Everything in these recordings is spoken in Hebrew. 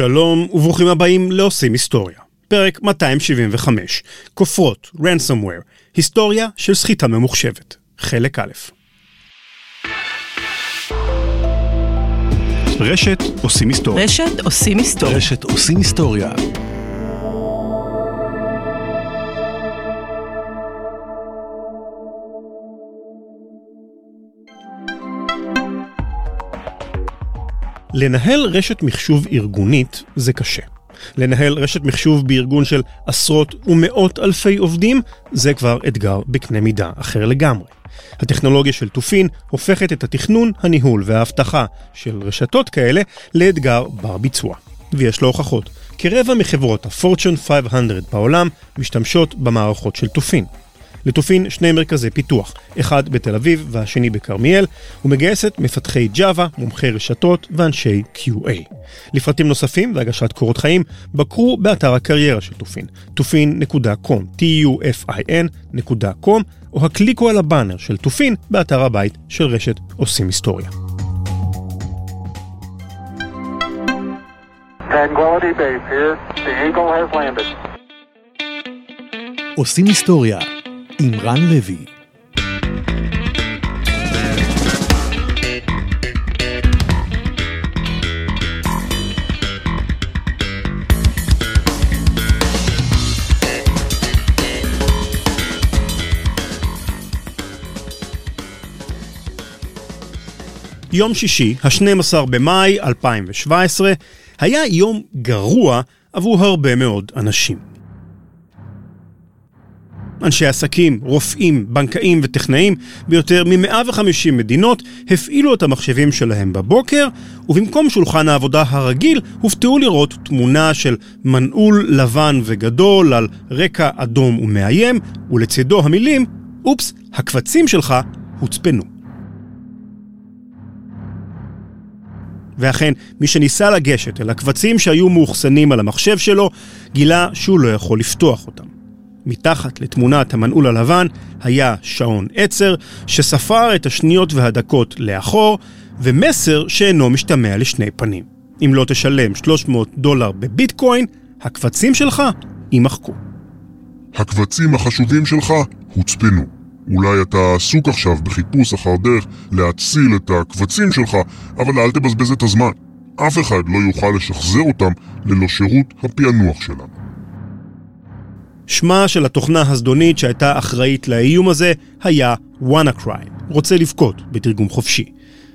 שלום וברוכים הבאים לעושים היסטוריה. פרק 275, כופרות, ransomware, היסטוריה של סחיטה ממוחשבת, חלק א'. רשת עושים היסטוריה. רשת עושים היסטוריה. רשת עושים היסטוריה. לנהל רשת מחשוב ארגונית זה קשה. לנהל רשת מחשוב בארגון של עשרות ומאות אלפי עובדים זה כבר אתגר בקנה מידה אחר לגמרי. הטכנולוגיה של תופין הופכת את התכנון, הניהול והאבטחה של רשתות כאלה לאתגר בר ביצוע. ויש לו הוכחות. כרבע מחברות ה-Fortune 500 בעולם משתמשות במערכות של תופין. לתופין שני מרכזי פיתוח, אחד בתל אביב והשני בכרמיאל, ומגייסת מפתחי Java, מומחי רשתות ואנשי QA. לפרטים נוספים והגשת קורות חיים, בקרו באתר הקריירה של תופין, תופין.com, tufin.com, או הקליקו על הבאנר של תופין באתר הבית של רשת עושים היסטוריה. Tranquility Base here. The Eagle has landed. עושים היסטוריה עם רן לוי. יום שישי, ה-12 במאי 2017, היה יום גרוע עבור הרבה מאוד אנשים. אנשי עסקים, רופאים, בנקאים וטכנאים ביותר מ-150 מדינות הפעילו את המחשבים שלהם בבוקר, ובמקום שולחן העבודה הרגיל הופתעו לראות תמונה של מנעול לבן וגדול על רקע אדום ומאיים, ולצידו המילים, אופס, הקבצים שלך הוצפנו. ואכן, מי שניסה לגשת אל הקבצים שהיו מאוחסנים על המחשב שלו, גילה שהוא לא יכול לפתוח אותם. מתחת לתמונת המנעול הלבן היה שעון עצר שספר את השניות והדקות לאחור, ומסר שאינו משתמע לשני פנים. אם לא תשלם 300 דולר בביטקוין, הקבצים שלך יימחקו. הקבצים החשובים שלך הוצפנו. אולי אתה עסוק עכשיו בחיפוש אחר דרך להציל את הקבצים שלך, אבל אל תבזבז את הזמן. אף אחד לא יוכל לשחזר אותם ללא שירות הפענוח שלנו. שמה של התוכנה הזדונית שהייתה אחראית לאיום הזה היה WannaCry, רוצה לבכות בתרגום חופשי.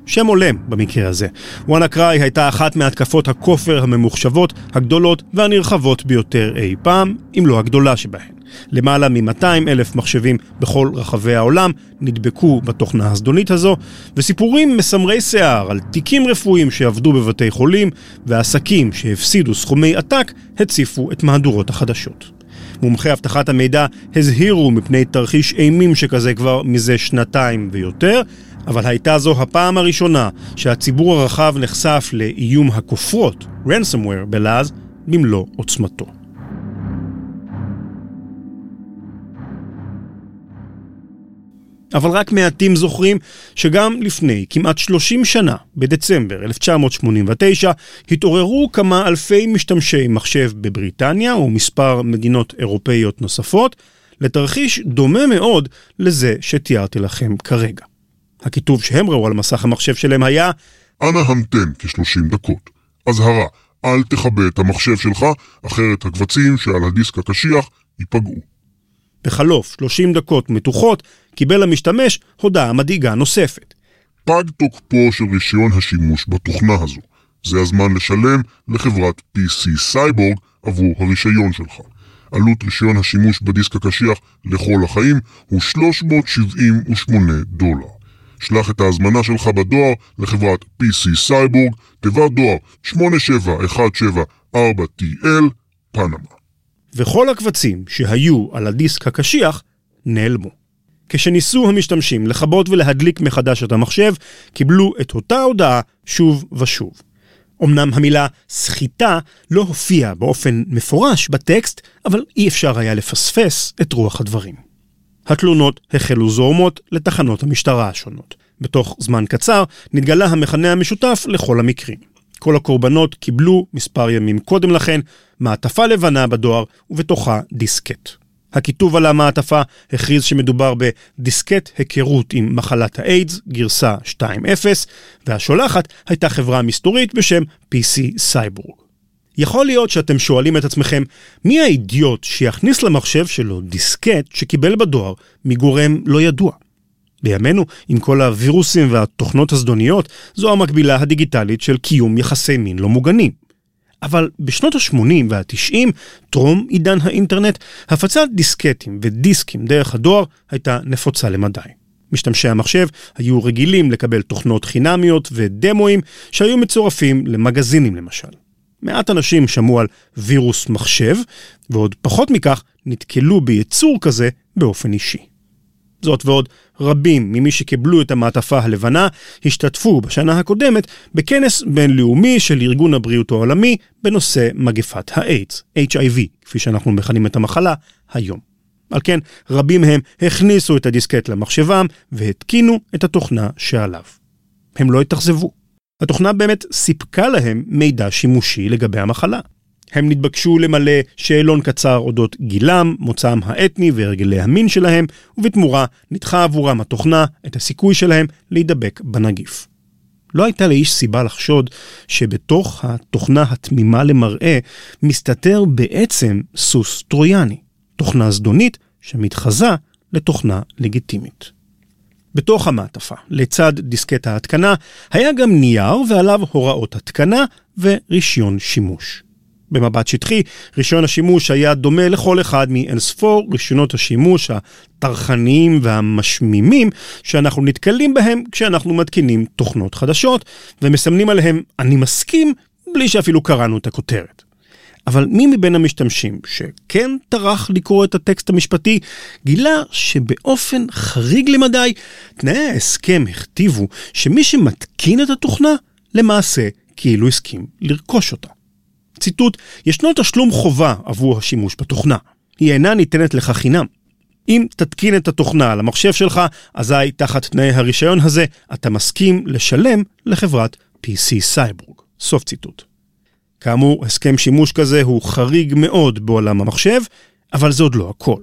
שם הולם במקרה הזה. WannaCry הייתה אחת מהתקפות הכופר הממוחשבות, הגדולות והנרחבות ביותר אי פעם, אם לא הגדולה שבהן. למעלה מ-200 אלף מחשבים בכל רחבי העולם נדבקו בתוכנה הזדונית הזו, וסיפורים מסמרי שיער על תיקים רפואיים שעבדו בבתי חולים, ועסקים שהפסידו סכומי עתק הציפו את מהדורות החדשות. מומחי אבטחת המידע הזהירו מפני תרחיש אימים שכזה כבר מזה שנתיים ויותר, אבל הייתה זו הפעם הראשונה שהציבור הרחב נחשף לאיום הכופרות, ransomware בלעז, במלוא עוצמתו. אבל רק מעטים זוכרים שגם לפני כמעט 30 שנה, בדצמבר 1989, התעוררו כמה אלפי משתמשי מחשב בבריטניה ומספר מדינות אירופאיות נוספות, לתרחיש דומה מאוד לזה שתיארתי לכם כרגע. הכיתוב שהם ראו על מסך המחשב שלהם היה אנא המתן כ-30 דקות. אזהרה, אל תכבה את המחשב שלך, אחרת הקבצים שעל הדיסק הקשיח ייפגעו. בחלוף 30 דקות מתוחות, קיבל המשתמש הודעה מדאיגה נוספת. פג תוקפו של רישיון השימוש בתוכנה הזו. זה הזמן לשלם לחברת PC Cyborg עבור הרישיון שלך. עלות רישיון השימוש בדיסק הקשיח לכל החיים הוא 378 דולר. שלח את ההזמנה שלך בדואר לחברת PC Cyborg, תיבת דואר 87174TL, פנמה. וכל הקבצים שהיו על הדיסק הקשיח נעלמו. כשניסו המשתמשים לכבות ולהדליק מחדש את המחשב, קיבלו את אותה הודעה שוב ושוב. אמנם המילה סחיטה לא הופיעה באופן מפורש בטקסט, אבל אי אפשר היה לפספס את רוח הדברים. התלונות החלו זורמות לתחנות המשטרה השונות. בתוך זמן קצר נתגלה המכנה המשותף לכל המקרים. כל הקורבנות קיבלו מספר ימים קודם לכן מעטפה לבנה בדואר ובתוכה דיסקט. הכיתוב על המעטפה הכריז שמדובר בדיסקט היכרות עם מחלת האיידס, גרסה 2.0, והשולחת הייתה חברה מסתורית בשם PC Cyborg. יכול להיות שאתם שואלים את עצמכם, מי האידיוט שיכניס למחשב שלו דיסקט שקיבל בדואר מגורם לא ידוע? בימינו, עם כל הווירוסים והתוכנות הזדוניות, זו המקבילה הדיגיטלית של קיום יחסי מין לא מוגנים. אבל בשנות ה-80 וה-90, טרום עידן האינטרנט, הפצת דיסקטים ודיסקים דרך הדואר הייתה נפוצה למדי. משתמשי המחשב היו רגילים לקבל תוכנות חינמיות ודמואים שהיו מצורפים למגזינים למשל. מעט אנשים שמעו על וירוס מחשב, ועוד פחות מכך נתקלו ביצור כזה באופן אישי. זאת ועוד, רבים ממי שקיבלו את המעטפה הלבנה השתתפו בשנה הקודמת בכנס בינלאומי של ארגון הבריאות העולמי בנושא מגפת האיידס, HIV, כפי שאנחנו מכנים את המחלה היום. על כן, רבים מהם הכניסו את הדיסקט למחשבם והתקינו את התוכנה שעליו. הם לא התאכזבו. התוכנה באמת סיפקה להם מידע שימושי לגבי המחלה. הם נתבקשו למלא שאלון קצר אודות גילם, מוצאם האתני והרגלי המין שלהם, ובתמורה נדחה עבורם התוכנה את הסיכוי שלהם להידבק בנגיף. לא הייתה לאיש סיבה לחשוד שבתוך התוכנה התמימה למראה מסתתר בעצם סוס טרויאני, תוכנה זדונית שמתחזה לתוכנה לגיטימית. בתוך המעטפה, לצד דיסקט ההתקנה, היה גם נייר ועליו הוראות התקנה ורישיון שימוש. במבט שטחי, רישיון השימוש היה דומה לכל אחד מאינספור רישיונות השימוש הטרחניים והמשמימים שאנחנו נתקלים בהם כשאנחנו מתקינים תוכנות חדשות, ומסמנים עליהם "אני מסכים" בלי שאפילו קראנו את הכותרת. אבל מי מבין המשתמשים שכן טרח לקרוא את הטקסט המשפטי, גילה שבאופן חריג למדי, תנאי ההסכם הכתיבו שמי שמתקין את התוכנה, למעשה כאילו הסכים לרכוש אותה. ציטוט, ישנו תשלום חובה עבור השימוש בתוכנה. היא אינה ניתנת לך חינם. אם תתקין את התוכנה על המחשב שלך, אזי תחת תנאי הרישיון הזה, אתה מסכים לשלם לחברת PC סייבורג. סוף ציטוט. כאמור, הסכם שימוש כזה הוא חריג מאוד בעולם המחשב, אבל זה עוד לא הכל.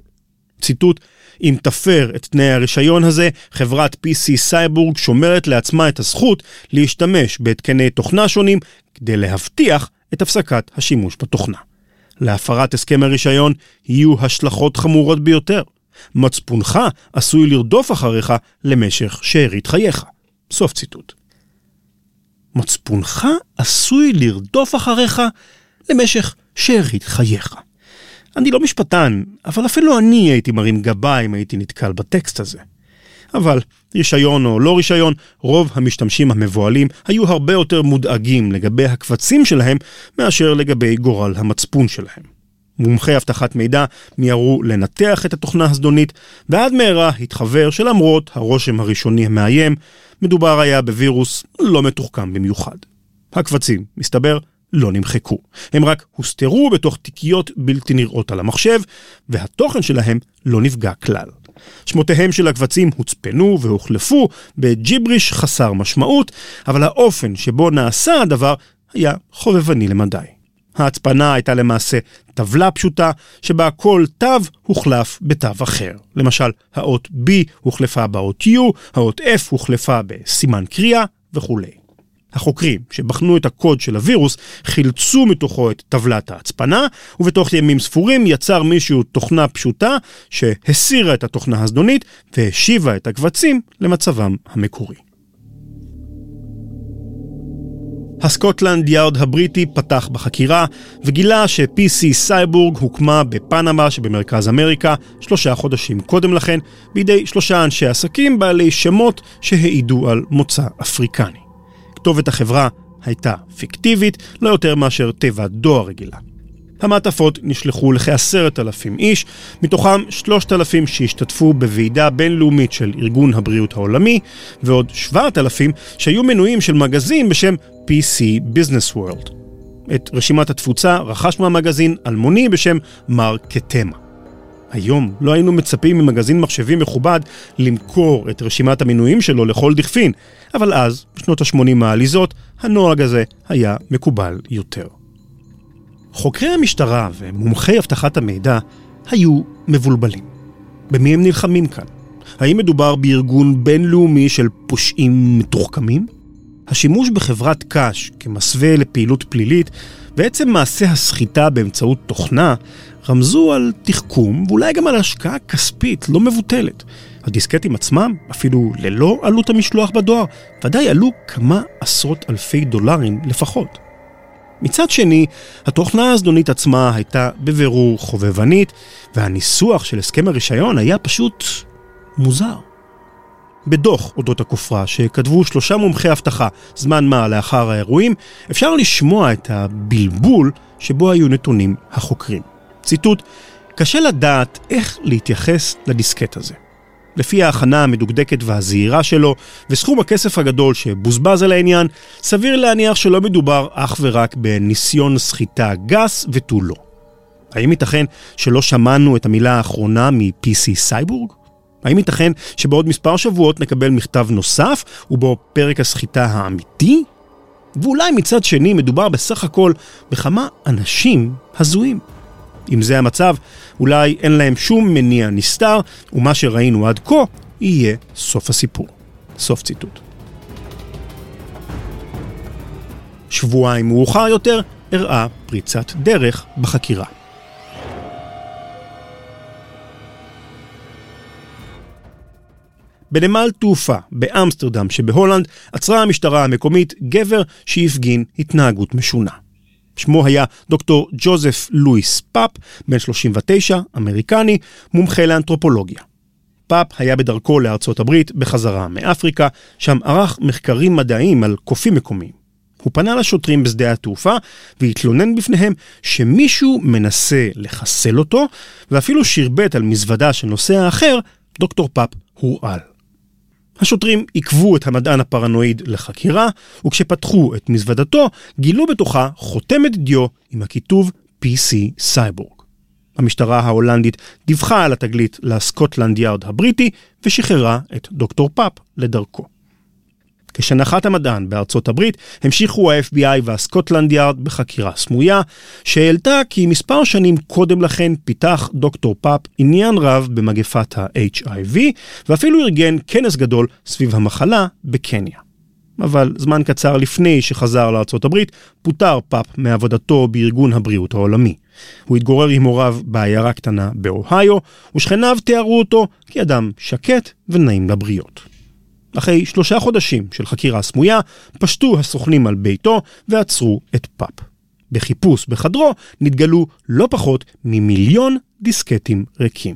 ציטוט, אם תפר את תנאי הרישיון הזה, חברת PC סייבורג שומרת לעצמה את הזכות להשתמש בהתקני תוכנה שונים כדי להבטיח את הפסקת השימוש בתוכנה. להפרת הסכם הרישיון יהיו השלכות חמורות ביותר. מצפונך עשוי לרדוף אחריך למשך שארית חייך. סוף ציטוט. מצפונך עשוי לרדוף אחריך למשך שארית חייך. אני לא משפטן, אבל אפילו אני הייתי מרים גבה אם הייתי נתקל בטקסט הזה. אבל רישיון או לא רישיון, רוב המשתמשים המבוהלים היו הרבה יותר מודאגים לגבי הקבצים שלהם מאשר לגבי גורל המצפון שלהם. מומחי אבטחת מידע מיהרו לנתח את התוכנה הזדונית, ועד מהרה התחוור שלמרות הרושם הראשוני המאיים, מדובר היה בווירוס לא מתוחכם במיוחד. הקבצים, מסתבר, לא נמחקו. הם רק הוסתרו בתוך תיקיות בלתי נראות על המחשב, והתוכן שלהם לא נפגע כלל. שמותיהם של הקבצים הוצפנו והוחלפו בג'יבריש חסר משמעות, אבל האופן שבו נעשה הדבר היה חובבני למדי. ההצפנה הייתה למעשה טבלה פשוטה, שבה כל תו הוחלף בתו אחר. למשל, האות B הוחלפה באות U, האות F הוחלפה בסימן קריאה וכולי. החוקרים שבחנו את הקוד של הווירוס חילצו מתוכו את טבלת ההצפנה, ובתוך ימים ספורים יצר מישהו תוכנה פשוטה שהסירה את התוכנה הזדונית והשיבה את הקבצים למצבם המקורי. הסקוטלנד יארד הבריטי פתח בחקירה וגילה ש-PC סייבורג הוקמה בפנמה שבמרכז אמריקה שלושה חודשים קודם לכן בידי שלושה אנשי עסקים בעלי שמות שהעידו על מוצא אפריקני. כתובת החברה הייתה פיקטיבית, לא יותר מאשר תיבת דואר רגילה. המעטפות נשלחו לכעשרת אלפים איש, מתוכם שלושת אלפים שהשתתפו בוועידה בינלאומית של ארגון הבריאות העולמי, ועוד שבעת אלפים שהיו מנויים של מגזין בשם PC Business World. את רשימת התפוצה רכש מהמגזין אלמוני בשם מר קטמה. היום לא היינו מצפים ממגזין מחשבים מכובד למכור את רשימת המינויים שלו לכל דכפין, אבל אז, בשנות ה-80 העליזות, הנוהג הזה היה מקובל יותר. חוקרי המשטרה ומומחי אבטחת המידע היו מבולבלים. במי הם נלחמים כאן? האם מדובר בארגון בינלאומי של פושעים מתוחכמים? השימוש בחברת קש כמסווה לפעילות פלילית ועצם מעשה הסחיטה באמצעות תוכנה רמזו על תחכום ואולי גם על השקעה כספית לא מבוטלת. הדיסקטים עצמם, אפילו ללא עלות המשלוח בדואר, ודאי עלו כמה עשרות אלפי דולרים לפחות. מצד שני, התוכנה הזדונית עצמה הייתה בבירור חובבנית, והניסוח של הסכם הרישיון היה פשוט מוזר. בדוח אודות הכופרה שכתבו שלושה מומחי אבטחה זמן מה לאחר האירועים, אפשר לשמוע את הבלבול שבו היו נתונים החוקרים. ציטוט: קשה לדעת איך להתייחס לדיסקט הזה. לפי ההכנה המדוקדקת והזהירה שלו, וסכום הכסף הגדול שבוזבז על העניין, סביר להניח שלא מדובר אך ורק בניסיון סחיטה גס ותו לא. האם ייתכן שלא שמענו את המילה האחרונה מ-PC סייבורג? האם ייתכן שבעוד מספר שבועות נקבל מכתב נוסף, ובו פרק הסחיטה האמיתי? ואולי מצד שני מדובר בסך הכל בכמה אנשים הזויים. אם זה המצב, אולי אין להם שום מניע נסתר, ומה שראינו עד כה יהיה סוף הסיפור. סוף ציטוט. שבועיים מאוחר יותר הראה פריצת דרך בחקירה. בנמל תעופה באמסטרדם שבהולנד עצרה המשטרה המקומית גבר שהפגין התנהגות משונה. שמו היה דוקטור ג'וזף לואיס פאפ, בן 39, אמריקני, מומחה לאנתרופולוגיה. פאפ היה בדרכו לארצות הברית בחזרה מאפריקה, שם ערך מחקרים מדעיים על קופים מקומיים. הוא פנה לשוטרים בשדה התעופה והתלונן בפניהם שמישהו מנסה לחסל אותו, ואפילו שירבט על מזוודה של נוסע אחר, דוקטור פאפ הורעל. השוטרים עיכבו את המדען הפרנואיד לחקירה, וכשפתחו את מזוודתו, גילו בתוכה חותמת דיו עם הכיתוב PC Cyborg. המשטרה ההולנדית דיווחה על התגלית לסקוטלנד יארד הבריטי, ושחררה את דוקטור פאפ לדרכו. כשנחת המדען בארצות הברית, המשיכו ה-FBI והסקוטלנד יארד בחקירה סמויה, שהעלתה כי מספר שנים קודם לכן פיתח דוקטור פאפ עניין רב במגפת ה-HIV, ואפילו ארגן כנס גדול סביב המחלה בקניה. אבל זמן קצר לפני שחזר לארצות הברית, פוטר פאפ מעבודתו בארגון הבריאות העולמי. הוא התגורר עם הוריו בעיירה קטנה באוהיו, ושכניו תיארו אותו כאדם שקט ונעים לבריות. אחרי שלושה חודשים של חקירה סמויה, פשטו הסוכנים על ביתו ועצרו את פאפ. בחיפוש בחדרו נתגלו לא פחות ממיליון דיסקטים ריקים.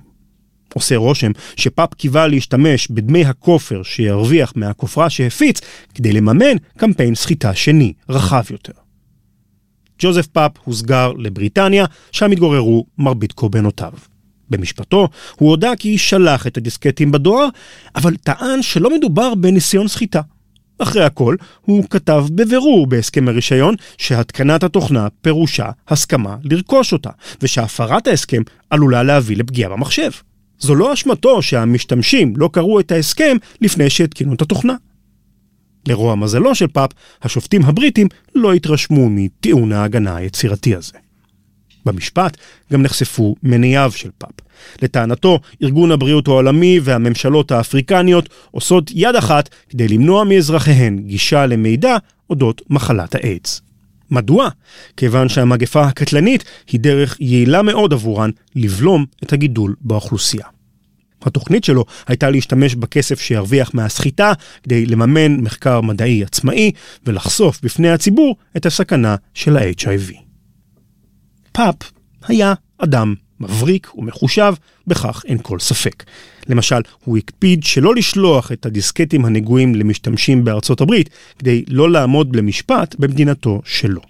עושה רושם שפאפ קיווה להשתמש בדמי הכופר שירוויח מהכופרה שהפיץ כדי לממן קמפיין סחיטה שני, רחב יותר. ג'וזף פאפ הוסגר לבריטניה, שם התגוררו מרבית קורבנותיו. במשפטו, הוא הודה כי שלח את הדיסקטים בדואר, אבל טען שלא מדובר בניסיון סחיטה. אחרי הכל, הוא כתב בבירור בהסכם הרישיון שהתקנת התוכנה פירושה הסכמה לרכוש אותה, ושהפרת ההסכם עלולה להביא לפגיעה במחשב. זו לא אשמתו שהמשתמשים לא קראו את ההסכם לפני שהתקינו את התוכנה. לרוע מזלו של פאפ, השופטים הבריטים לא התרשמו מטיעון ההגנה היצירתי הזה. במשפט גם נחשפו מניעיו של פאפ. לטענתו, ארגון הבריאות העולמי והממשלות האפריקניות עושות יד אחת כדי למנוע מאזרחיהן גישה למידע אודות מחלת האיידס. מדוע? כיוון שהמגפה הקטלנית היא דרך יעילה מאוד עבורן לבלום את הגידול באוכלוסייה. התוכנית שלו הייתה להשתמש בכסף שירוויח מהסחיטה כדי לממן מחקר מדעי עצמאי ולחשוף בפני הציבור את הסכנה של ה-HIV. פאפ היה אדם מבריק ומחושב, בכך אין כל ספק. למשל, הוא הקפיד שלא לשלוח את הדיסקטים הנגועים למשתמשים בארצות הברית, כדי לא לעמוד למשפט במדינתו שלו.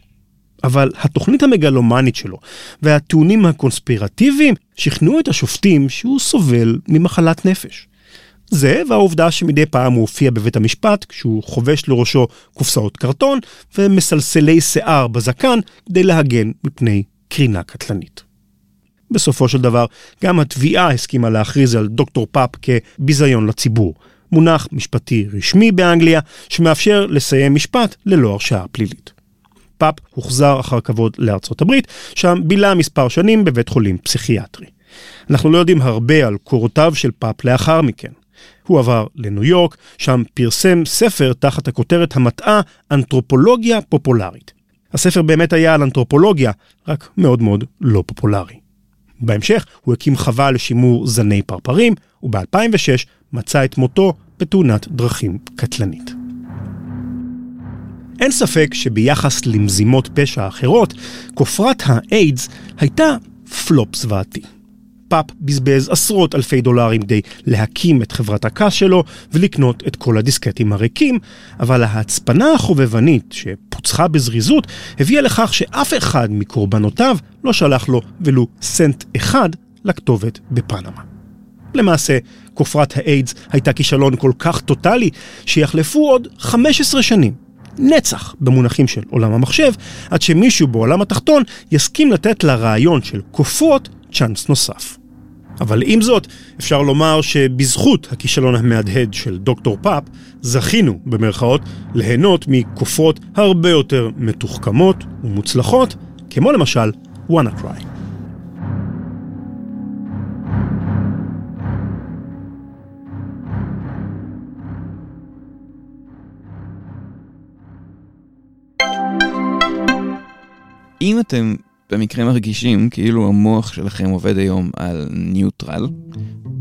אבל התוכנית המגלומנית שלו והטיעונים הקונספירטיביים שכנעו את השופטים שהוא סובל ממחלת נפש. זה והעובדה שמדי פעם הוא הופיע בבית המשפט כשהוא חובש לראשו קופסאות קרטון ומסלסלי שיער בזקן כדי להגן מפני קרינה קטלנית. בסופו של דבר, גם התביעה הסכימה להכריז על דוקטור פאפ כביזיון לציבור. מונח משפטי רשמי באנגליה, שמאפשר לסיים משפט ללא הרשעה פלילית. פאפ הוחזר אחר כבוד לארצות הברית, שם בילה מספר שנים בבית חולים פסיכיאטרי. אנחנו לא יודעים הרבה על קורותיו של פאפ לאחר מכן. הוא עבר לניו יורק, שם פרסם ספר תחת הכותרת המטעה אנתרופולוגיה פופולרית. הספר באמת היה על אנתרופולוגיה, רק מאוד מאוד לא פופולרי. בהמשך הוא הקים חווה לשימור זני פרפרים, וב-2006 מצא את מותו בתאונת דרכים קטלנית. אין ספק שביחס למזימות פשע אחרות, כופרת האיידס הייתה פלופ זוועתי. פאפ בזבז עשרות אלפי דולרים כדי להקים את חברת הקש שלו ולקנות את כל הדיסקטים הריקים, אבל ההצפנה החובבנית שפוצחה בזריזות הביאה לכך שאף אחד מקורבנותיו לא שלח לו ולו סנט אחד לכתובת בפנמה. למעשה, כופרת האיידס הייתה כישלון כל כך טוטאלי שיחלפו עוד 15 שנים. נצח במונחים של עולם המחשב, עד שמישהו בעולם התחתון יסכים לתת לרעיון של כופרות צ'אנס נוסף. אבל עם זאת, אפשר לומר שבזכות הכישלון המהדהד של דוקטור פאפ, זכינו, במרכאות, ליהנות מכופרות הרבה יותר מתוחכמות ומוצלחות, כמו למשל וואנאקריי. אם אתם במקרה מרגישים כאילו המוח שלכם עובד היום על ניוטרל,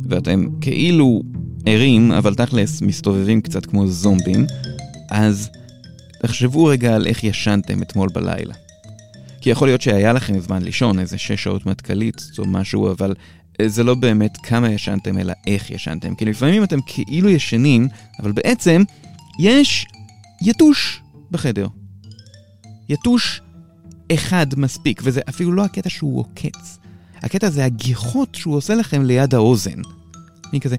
ואתם כאילו ערים, אבל תכלס מסתובבים קצת כמו זומבים, אז תחשבו רגע על איך ישנתם אתמול בלילה. כי יכול להיות שהיה לכם זמן לישון, איזה שש שעות מטכ"לית או משהו, אבל זה לא באמת כמה ישנתם, אלא איך ישנתם. כי לפעמים אתם כאילו ישנים, אבל בעצם יש יתוש בחדר. יתוש אחד מספיק, וזה אפילו לא הקטע שהוא עוקץ. הקטע זה הגיחות שהוא עושה לכם ליד האוזן. מי כזה...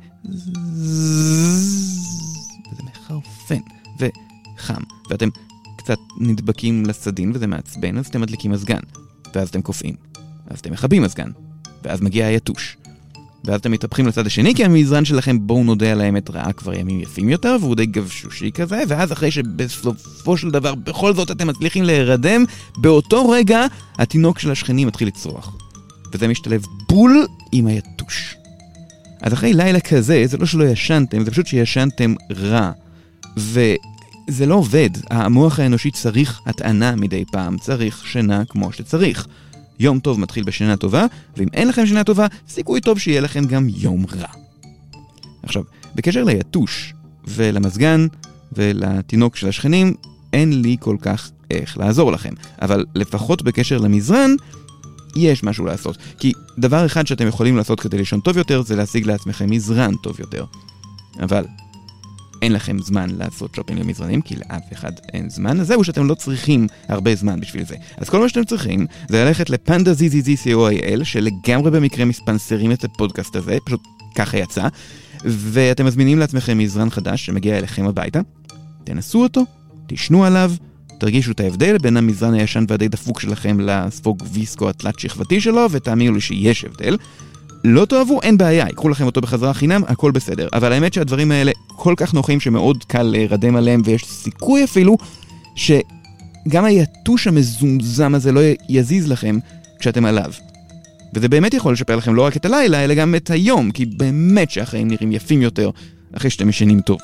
וזה מחרפן וחם, ואתם קצת נדבקים לסדין וזה מעצבן, אז אתם מדליקים מזגן, ואז אתם קופאים, ואז אתם מכבים מזגן, ואז מגיע היתוש. ואז אתם מתהפכים לצד השני, כי המזרן שלכם, בואו נודה על האמת, ראה כבר ימים יפים יותר, והוא די גבשושי כזה, ואז אחרי שבסופו של דבר בכל זאת אתם מצליחים להירדם, באותו רגע התינוק של השכנים מתחיל לצרוח. וזה משתלב בול עם היתוש. אז אחרי לילה כזה, זה לא שלא ישנתם, זה פשוט שישנתם רע. וזה לא עובד, המוח האנושי צריך הטענה מדי פעם, צריך שינה כמו שצריך. יום טוב מתחיל בשינה טובה, ואם אין לכם שינה טובה, סיכוי טוב שיהיה לכם גם יום רע. עכשיו, בקשר ליתוש ולמזגן ולתינוק של השכנים, אין לי כל כך איך לעזור לכם. אבל לפחות בקשר למזרן, יש משהו לעשות. כי דבר אחד שאתם יכולים לעשות כדי לישון טוב יותר, זה להשיג לעצמכם מזרן טוב יותר. אבל אין לכם זמן לעשות שופינג למזרנים, כי לאף אחד אין זמן, אז זהו שאתם לא צריכים הרבה זמן בשביל זה. אז כל מה שאתם צריכים זה ללכת לפנדה ZZZ שלגמרי במקרה מספנסרים את הפודקאסט הזה, פשוט ככה יצא, ואתם מזמינים לעצמכם מזרן חדש שמגיע אליכם הביתה, תנסו אותו, תשנו עליו, תרגישו את ההבדל בין המזרן הישן והדי דפוק שלכם לספוג ויסקו התלת שכבתי שלו, ותאמינו לי שיש הבדל. לא תאהבו, אין בעיה, ייקחו לכם אותו בחזרה חינם, הכל בסדר. אבל האמת שהדברים האלה כל כך נוחים שמאוד קל להירדם עליהם, ויש סיכוי אפילו שגם היתוש המזומזם הזה לא יזיז לכם כשאתם עליו. וזה באמת יכול לשפר לכם לא רק את הלילה, אלא גם את היום, כי באמת שהחיים נראים יפים יותר אחרי שאתם ישנים טוב.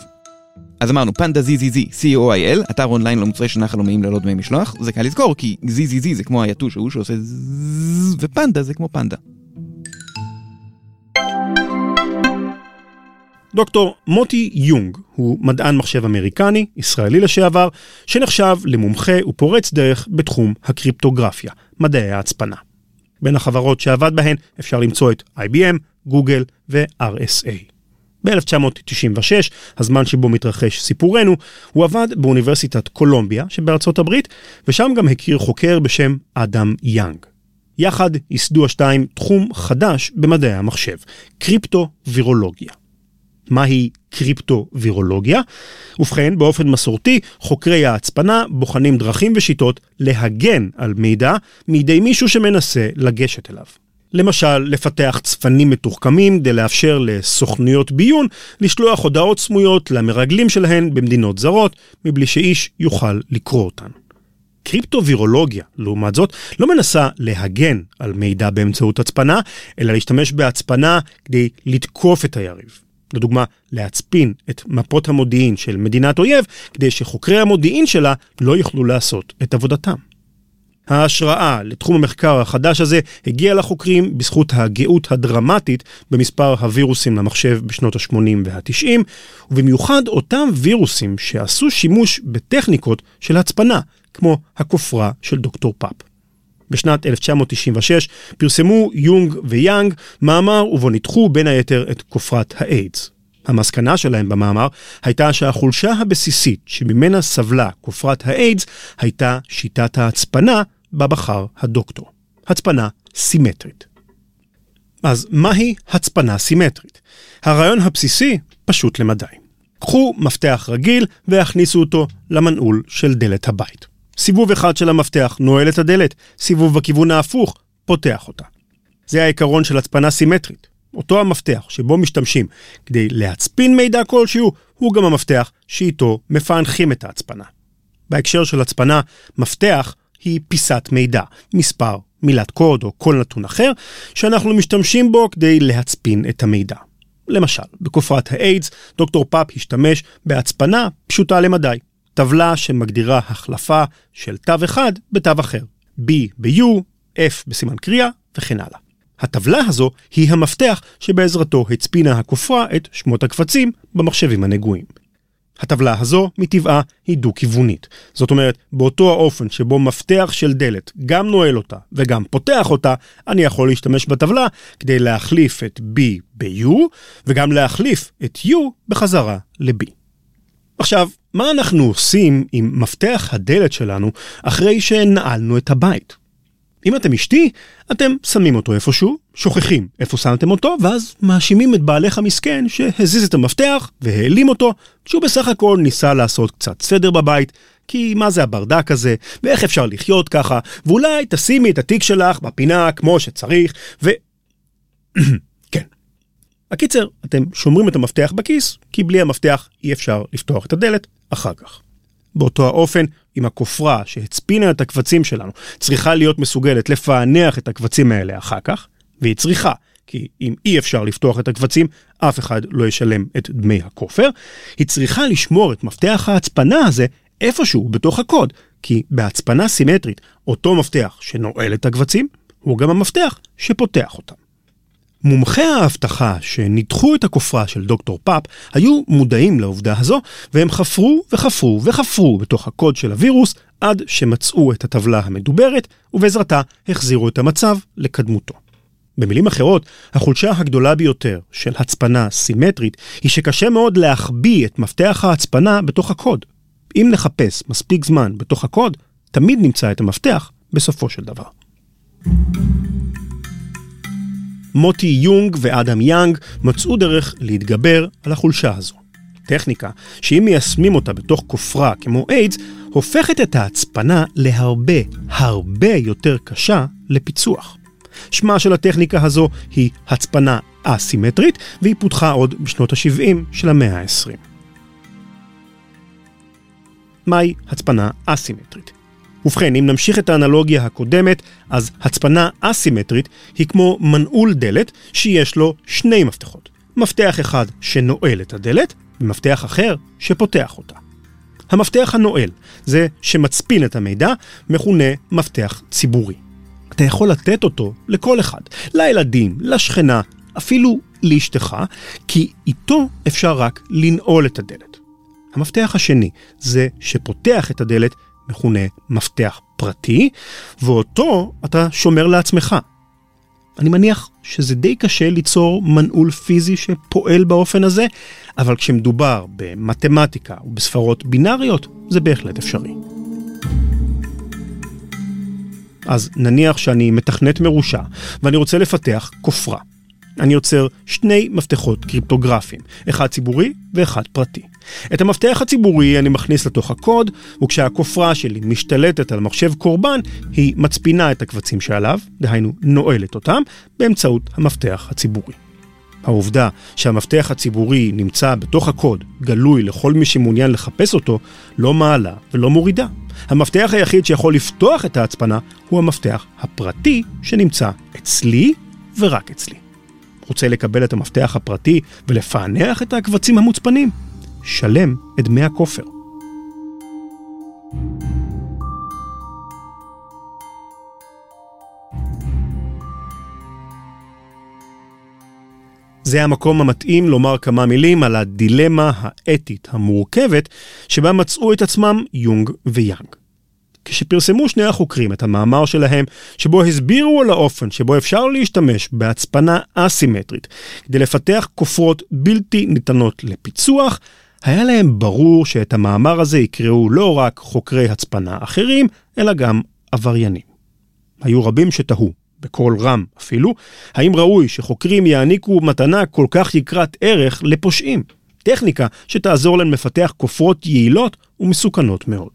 אז אמרנו, פנדה ZZZ, C-O-I-L, אתר אונליין למוצרי שינה חלומיים ללא דמי משלוח. זה קל לזכור, כי ZZZ זה כמו היתוש ההוא שעושה זזז, ופנדה זה כמו פנדה. דוקטור מוטי יונג הוא מדען מחשב אמריקני, ישראלי לשעבר, שנחשב למומחה ופורץ דרך בתחום הקריפטוגרפיה, מדעי ההצפנה. בין החברות שעבד בהן אפשר למצוא את IBM, גוגל ו-RSA. ב-1996, הזמן שבו מתרחש סיפורנו, הוא עבד באוניברסיטת קולומביה שבארצות הברית, ושם גם הכיר חוקר בשם אדם יאנג. יחד ייסדו השתיים תחום חדש במדעי המחשב, קריפטו-וירולוגיה. מהי קריפטו-וירולוגיה? ובכן, באופן מסורתי, חוקרי ההצפנה בוחנים דרכים ושיטות להגן על מידע מידי מישהו שמנסה לגשת אליו. למשל, לפתח צפנים מתוחכמים כדי לאפשר לסוכנויות ביון לשלוח הודעות סמויות למרגלים שלהן במדינות זרות, מבלי שאיש יוכל לקרוא אותן. קריפטווירולוגיה, לעומת זאת, לא מנסה להגן על מידע באמצעות הצפנה, אלא להשתמש בהצפנה כדי לתקוף את היריב. לדוגמה, להצפין את מפות המודיעין של מדינת אויב, כדי שחוקרי המודיעין שלה לא יוכלו לעשות את עבודתם. ההשראה לתחום המחקר החדש הזה הגיעה לחוקרים בזכות הגאות הדרמטית במספר הווירוסים למחשב בשנות ה-80 וה-90, ובמיוחד אותם וירוסים שעשו שימוש בטכניקות של הצפנה, כמו הכופרה של דוקטור פאפ. בשנת 1996 פרסמו יונג ויאנג מאמר ובו ניתחו בין היתר את כופרת האיידס. המסקנה שלהם במאמר הייתה שהחולשה הבסיסית שממנה סבלה כופרת האיידס הייתה שיטת ההצפנה בה בחר הדוקטור. הצפנה סימטרית. אז מהי הצפנה סימטרית? הרעיון הבסיסי פשוט למדי. קחו מפתח רגיל והכניסו אותו למנעול של דלת הבית. סיבוב אחד של המפתח נועל את הדלת, סיבוב בכיוון ההפוך פותח אותה. זה העיקרון של הצפנה סימטרית. אותו המפתח שבו משתמשים כדי להצפין מידע כלשהו, הוא גם המפתח שאיתו מפענחים את ההצפנה. בהקשר של הצפנה, מפתח היא פיסת מידע, מספר, מילת קוד או כל נתון אחר, שאנחנו משתמשים בו כדי להצפין את המידע. למשל, בכופרת האיידס, דוקטור פאפ השתמש בהצפנה פשוטה למדי. טבלה שמגדירה החלפה של תו אחד בתו אחר. B ב-U, F בסימן קריאה וכן הלאה. הטבלה הזו היא המפתח שבעזרתו הצפינה הכופרה את שמות הקבצים במחשבים הנגועים. הטבלה הזו, מטבעה, היא דו-כיוונית. זאת אומרת, באותו האופן שבו מפתח של דלת גם נועל אותה וגם פותח אותה, אני יכול להשתמש בטבלה כדי להחליף את B ב-U, וגם להחליף את U בחזרה ל-B. עכשיו, מה אנחנו עושים עם מפתח הדלת שלנו אחרי שנעלנו את הבית? אם אתם אשתי, אתם שמים אותו איפשהו, שוכחים איפה שמתם אותו, ואז מאשימים את בעלך המסכן שהזיז את המפתח והעלים אותו, כשהוא בסך הכל ניסה לעשות קצת סדר בבית, כי מה זה הברדק הזה, ואיך אפשר לחיות ככה, ואולי תשימי את התיק שלך בפינה כמו שצריך, ו... הקיצר, אתם שומרים את המפתח בכיס, כי בלי המפתח אי אפשר לפתוח את הדלת אחר כך. באותו האופן, אם הכופרה שהצפינה את הקבצים שלנו צריכה להיות מסוגלת לפענח את הקבצים האלה אחר כך, והיא צריכה, כי אם אי אפשר לפתוח את הקבצים, אף אחד לא ישלם את דמי הכופר, היא צריכה לשמור את מפתח ההצפנה הזה איפשהו בתוך הקוד, כי בהצפנה סימטרית, אותו מפתח שנועל את הקבצים, הוא גם המפתח שפותח אותם. מומחי האבטחה שניתחו את הכופרה של דוקטור פאפ היו מודעים לעובדה הזו, והם חפרו וחפרו וחפרו בתוך הקוד של הווירוס עד שמצאו את הטבלה המדוברת, ובעזרתה החזירו את המצב לקדמותו. במילים אחרות, החולשה הגדולה ביותר של הצפנה סימטרית היא שקשה מאוד להחביא את מפתח ההצפנה בתוך הקוד. אם נחפש מספיק זמן בתוך הקוד, תמיד נמצא את המפתח בסופו של דבר. מוטי יונג ואדם יאנג מצאו דרך להתגבר על החולשה הזו. טכניקה שאם מיישמים אותה בתוך כופרה כמו איידס, הופכת את ההצפנה להרבה, הרבה יותר קשה לפיצוח. שמה של הטכניקה הזו היא הצפנה אסימטרית, והיא פותחה עוד בשנות ה-70 של המאה ה-20. מהי הצפנה אסימטרית? ובכן, אם נמשיך את האנלוגיה הקודמת, אז הצפנה אסימטרית היא כמו מנעול דלת שיש לו שני מפתחות. מפתח אחד שנועל את הדלת, ומפתח אחר שפותח אותה. המפתח הנועל, זה שמצפין את המידע, מכונה מפתח ציבורי. אתה יכול לתת אותו לכל אחד, לילדים, לשכנה, אפילו לאשתך, כי איתו אפשר רק לנעול את הדלת. המפתח השני, זה שפותח את הדלת, מכונה מפתח פרטי, ואותו אתה שומר לעצמך. אני מניח שזה די קשה ליצור מנעול פיזי שפועל באופן הזה, אבל כשמדובר במתמטיקה ובספרות בינאריות, זה בהחלט אפשרי. אז נניח שאני מתכנת מרושע, ואני רוצה לפתח כופרה. אני יוצר שני מפתחות קריפטוגרפיים, אחד ציבורי ואחד פרטי. את המפתח הציבורי אני מכניס לתוך הקוד, וכשהכופרה שלי משתלטת על מחשב קורבן, היא מצפינה את הקבצים שעליו, דהיינו נועלת אותם, באמצעות המפתח הציבורי. העובדה שהמפתח הציבורי נמצא בתוך הקוד, גלוי לכל מי שמעוניין לחפש אותו, לא מעלה ולא מורידה. המפתח היחיד שיכול לפתוח את ההצפנה הוא המפתח הפרטי שנמצא אצלי ורק אצלי. רוצה לקבל את המפתח הפרטי ולפענח את הקבצים המוצפנים? שלם את דמי הכופר. זה המקום המתאים לומר כמה מילים על הדילמה האתית המורכבת שבה מצאו את עצמם יונג ויאנג. כשפרסמו שני החוקרים את המאמר שלהם, שבו הסבירו על האופן שבו אפשר להשתמש בהצפנה אסימטרית כדי לפתח כופרות בלתי ניתנות לפיצוח, היה להם ברור שאת המאמר הזה יקראו לא רק חוקרי הצפנה אחרים, אלא גם עבריינים. היו רבים שתהו, בקול רם אפילו, האם ראוי שחוקרים יעניקו מתנה כל כך יקרת ערך לפושעים? טכניקה שתעזור להם לפתח כופרות יעילות ומסוכנות מאוד.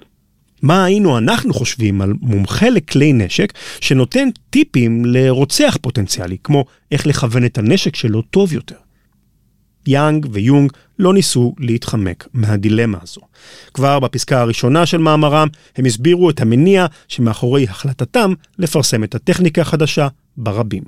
מה היינו אנחנו חושבים על מומחה לכלי נשק שנותן טיפים לרוצח פוטנציאלי, כמו איך לכוון את הנשק שלו טוב יותר? יאנג ויונג לא ניסו להתחמק מהדילמה הזו. כבר בפסקה הראשונה של מאמרם הם הסבירו את המניע שמאחורי החלטתם לפרסם את הטכניקה החדשה ברבים.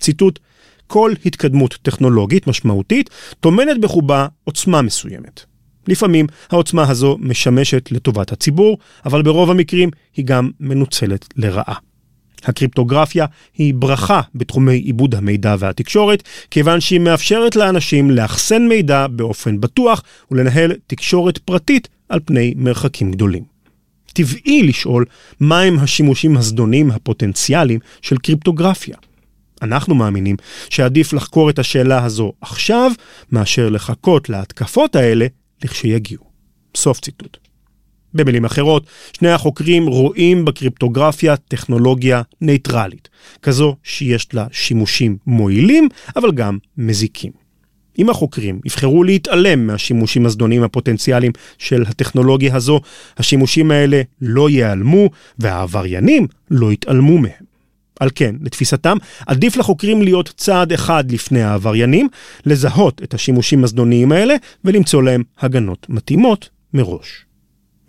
ציטוט: כל התקדמות טכנולוגית משמעותית טומנת בחובה עוצמה מסוימת. לפעמים העוצמה הזו משמשת לטובת הציבור, אבל ברוב המקרים היא גם מנוצלת לרעה. הקריפטוגרפיה היא ברכה בתחומי עיבוד המידע והתקשורת, כיוון שהיא מאפשרת לאנשים לאחסן מידע באופן בטוח ולנהל תקשורת פרטית על פני מרחקים גדולים. טבעי לשאול מהם השימושים הזדוניים הפוטנציאליים של קריפטוגרפיה. אנחנו מאמינים שעדיף לחקור את השאלה הזו עכשיו, מאשר לחכות להתקפות האלה לכשיגיעו. סוף ציטוט. במילים אחרות, שני החוקרים רואים בקריפטוגרפיה טכנולוגיה נייטרלית, כזו שיש לה שימושים מועילים, אבל גם מזיקים. אם החוקרים יבחרו להתעלם מהשימושים הזדוניים הפוטנציאליים של הטכנולוגיה הזו, השימושים האלה לא ייעלמו והעבריינים לא יתעלמו מהם. על כן, לתפיסתם, עדיף לחוקרים להיות צעד אחד לפני העבריינים, לזהות את השימושים הזדוניים האלה ולמצוא להם הגנות מתאימות מראש.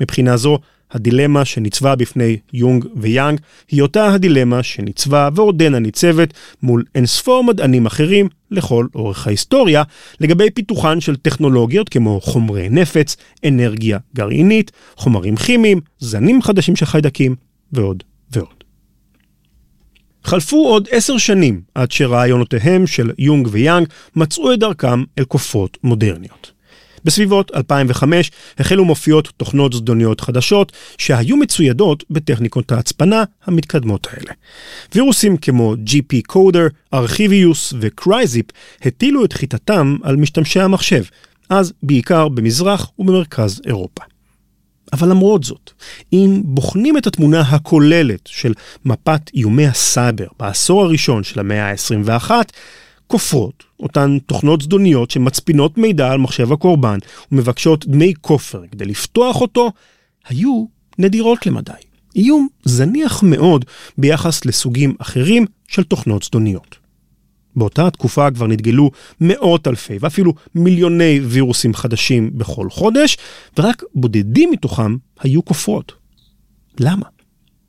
מבחינה זו, הדילמה שניצבה בפני יונג ויאנג היא אותה הדילמה שניצבה ועודנה ניצבת מול אינספור מדענים אחרים לכל אורך ההיסטוריה לגבי פיתוחן של טכנולוגיות כמו חומרי נפץ, אנרגיה גרעינית, חומרים כימיים, זנים חדשים של חיידקים ועוד ועוד. חלפו עוד עשר שנים עד שרעיונותיהם של יונג ויאנג מצאו את דרכם אל כופרות מודרניות. בסביבות 2005 החלו מופיעות תוכנות זדוניות חדשות שהיו מצוידות בטכניקות ההצפנה המתקדמות האלה. וירוסים כמו GPCoder, ארכיביוס וקרייזיפ הטילו את חיטתם על משתמשי המחשב, אז בעיקר במזרח ובמרכז אירופה. אבל למרות זאת, אם בוחנים את התמונה הכוללת של מפת איומי הסייבר בעשור הראשון של המאה ה-21, כופרות, אותן תוכנות זדוניות שמצפינות מידע על מחשב הקורבן ומבקשות דמי כופר כדי לפתוח אותו, היו נדירות למדי. איום זניח מאוד ביחס לסוגים אחרים של תוכנות זדוניות. באותה תקופה כבר נתגלו מאות אלפי ואפילו מיליוני וירוסים חדשים בכל חודש, ורק בודדים מתוכם היו כופרות. למה?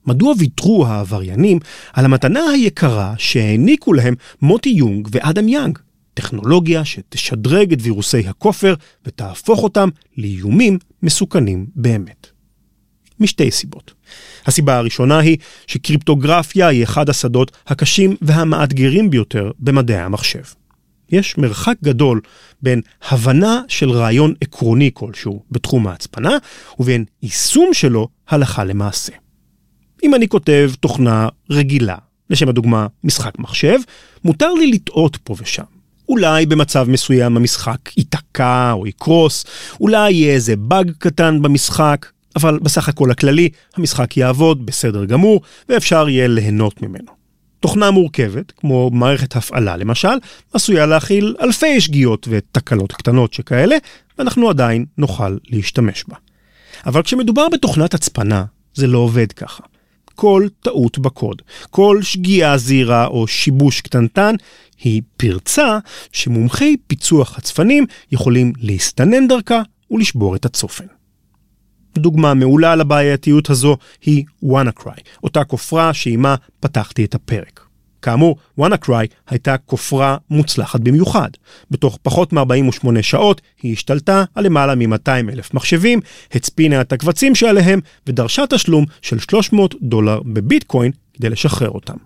מדוע ויתרו העבריינים על המתנה היקרה שהעניקו להם מוטי יונג ואדם יאנג? טכנולוגיה שתשדרג את וירוסי הכופר ותהפוך אותם לאיומים מסוכנים באמת. משתי סיבות. הסיבה הראשונה היא שקריפטוגרפיה היא אחד השדות הקשים והמאתגרים ביותר במדעי המחשב. יש מרחק גדול בין הבנה של רעיון עקרוני כלשהו בתחום ההצפנה ובין יישום שלו הלכה למעשה. אם אני כותב תוכנה רגילה, לשם הדוגמה משחק מחשב, מותר לי לטעות פה ושם. אולי במצב מסוים המשחק ייתקע או יקרוס, אולי יהיה איזה באג קטן במשחק, אבל בסך הכל הכללי המשחק יעבוד בסדר גמור ואפשר יהיה ליהנות ממנו. תוכנה מורכבת, כמו מערכת הפעלה למשל, עשויה להכיל אלפי שגיאות ותקלות קטנות שכאלה, ואנחנו עדיין נוכל להשתמש בה. אבל כשמדובר בתוכנת הצפנה, זה לא עובד ככה. כל טעות בקוד, כל שגיאה זהירה או שיבוש קטנטן, היא פרצה שמומחי פיצוח הצפנים יכולים להסתנן דרכה ולשבור את הצופן. דוגמה מעולה לבעייתיות הזו היא WannaCry, אותה כופרה שעימה פתחתי את הפרק. כאמור, WannaCry הייתה כופרה מוצלחת במיוחד. בתוך פחות מ-48 שעות היא השתלטה על למעלה מ-200 אלף מחשבים, הצפינה את הקבצים שעליהם ודרשה תשלום של 300 דולר בביטקוין כדי לשחרר אותם.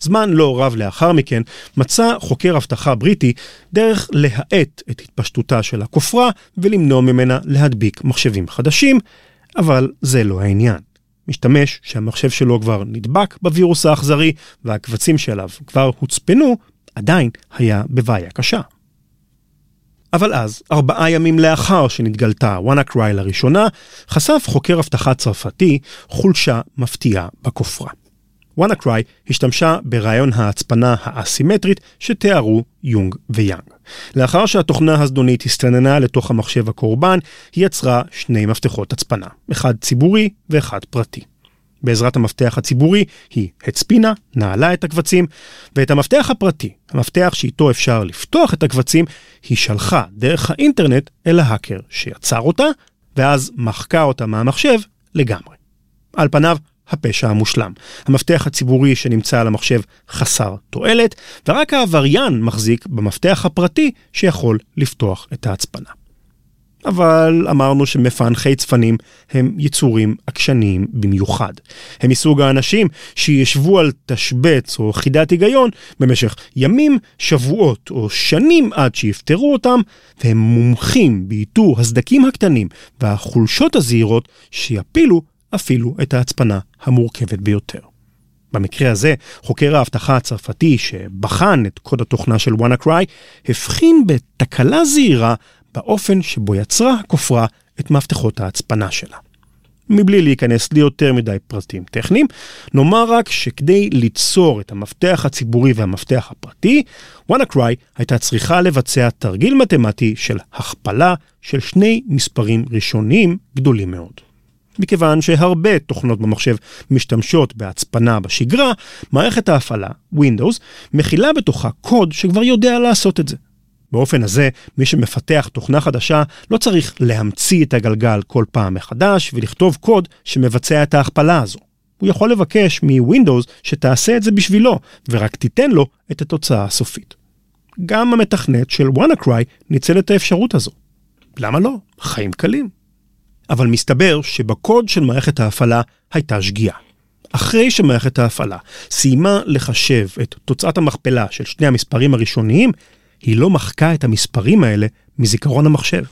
זמן לא רב לאחר מכן מצא חוקר אבטחה בריטי דרך להאט את התפשטותה של הכופרה ולמנוע ממנה להדביק מחשבים חדשים, אבל זה לא העניין. משתמש שהמחשב שלו כבר נדבק בווירוס האכזרי והקבצים שלו כבר הוצפנו, עדיין היה בבעיה קשה. אבל אז, ארבעה ימים לאחר שנתגלתה WannaCry לראשונה, חשף חוקר אבטחה צרפתי חולשה מפתיעה בכופרה. WannaCry השתמשה ברעיון ההצפנה האסימטרית שתיארו יונג ויאנג. לאחר שהתוכנה הזדונית הסתננה לתוך המחשב הקורבן, היא יצרה שני מפתחות הצפנה, אחד ציבורי ואחד פרטי. בעזרת המפתח הציבורי היא הצפינה, נעלה את הקבצים, ואת המפתח הפרטי, המפתח שאיתו אפשר לפתוח את הקבצים, היא שלחה דרך האינטרנט אל ההאקר שיצר אותה, ואז מחקה אותה מהמחשב לגמרי. על פניו, הפשע המושלם. המפתח הציבורי שנמצא על המחשב חסר תועלת, ורק העבריין מחזיק במפתח הפרטי שיכול לפתוח את ההצפנה. אבל אמרנו שמפענחי צפנים הם יצורים עקשניים במיוחד. הם מסוג האנשים שישבו על תשבץ או חידת היגיון במשך ימים, שבועות או שנים עד שיפתרו אותם, והם מומחים באיתור הסדקים הקטנים והחולשות הזהירות שיפילו אפילו את ההצפנה המורכבת ביותר. במקרה הזה, חוקר האבטחה הצרפתי שבחן את קוד התוכנה של WannaCry, הבחין בתקלה זהירה באופן שבו יצרה הכופרה את מפתחות ההצפנה שלה. מבלי להיכנס ליותר מדי פרטים טכניים, נאמר רק שכדי ליצור את המפתח הציבורי והמפתח הפרטי, WannaCry הייתה צריכה לבצע תרגיל מתמטי של הכפלה של שני מספרים ראשוניים גדולים מאוד. מכיוון שהרבה תוכנות במחשב משתמשות בהצפנה בשגרה, מערכת ההפעלה, Windows, מכילה בתוכה קוד שכבר יודע לעשות את זה. באופן הזה, מי שמפתח תוכנה חדשה לא צריך להמציא את הגלגל כל פעם מחדש ולכתוב קוד שמבצע את ההכפלה הזו. הוא יכול לבקש מווינדוס שתעשה את זה בשבילו, ורק תיתן לו את התוצאה הסופית. גם המתכנת של WannaCry ניצל את האפשרות הזו. למה לא? חיים קלים. אבל מסתבר שבקוד של מערכת ההפעלה הייתה שגיאה. אחרי שמערכת ההפעלה סיימה לחשב את תוצאת המכפלה של שני המספרים הראשוניים, היא לא מחקה את המספרים האלה מזיכרון המחשב.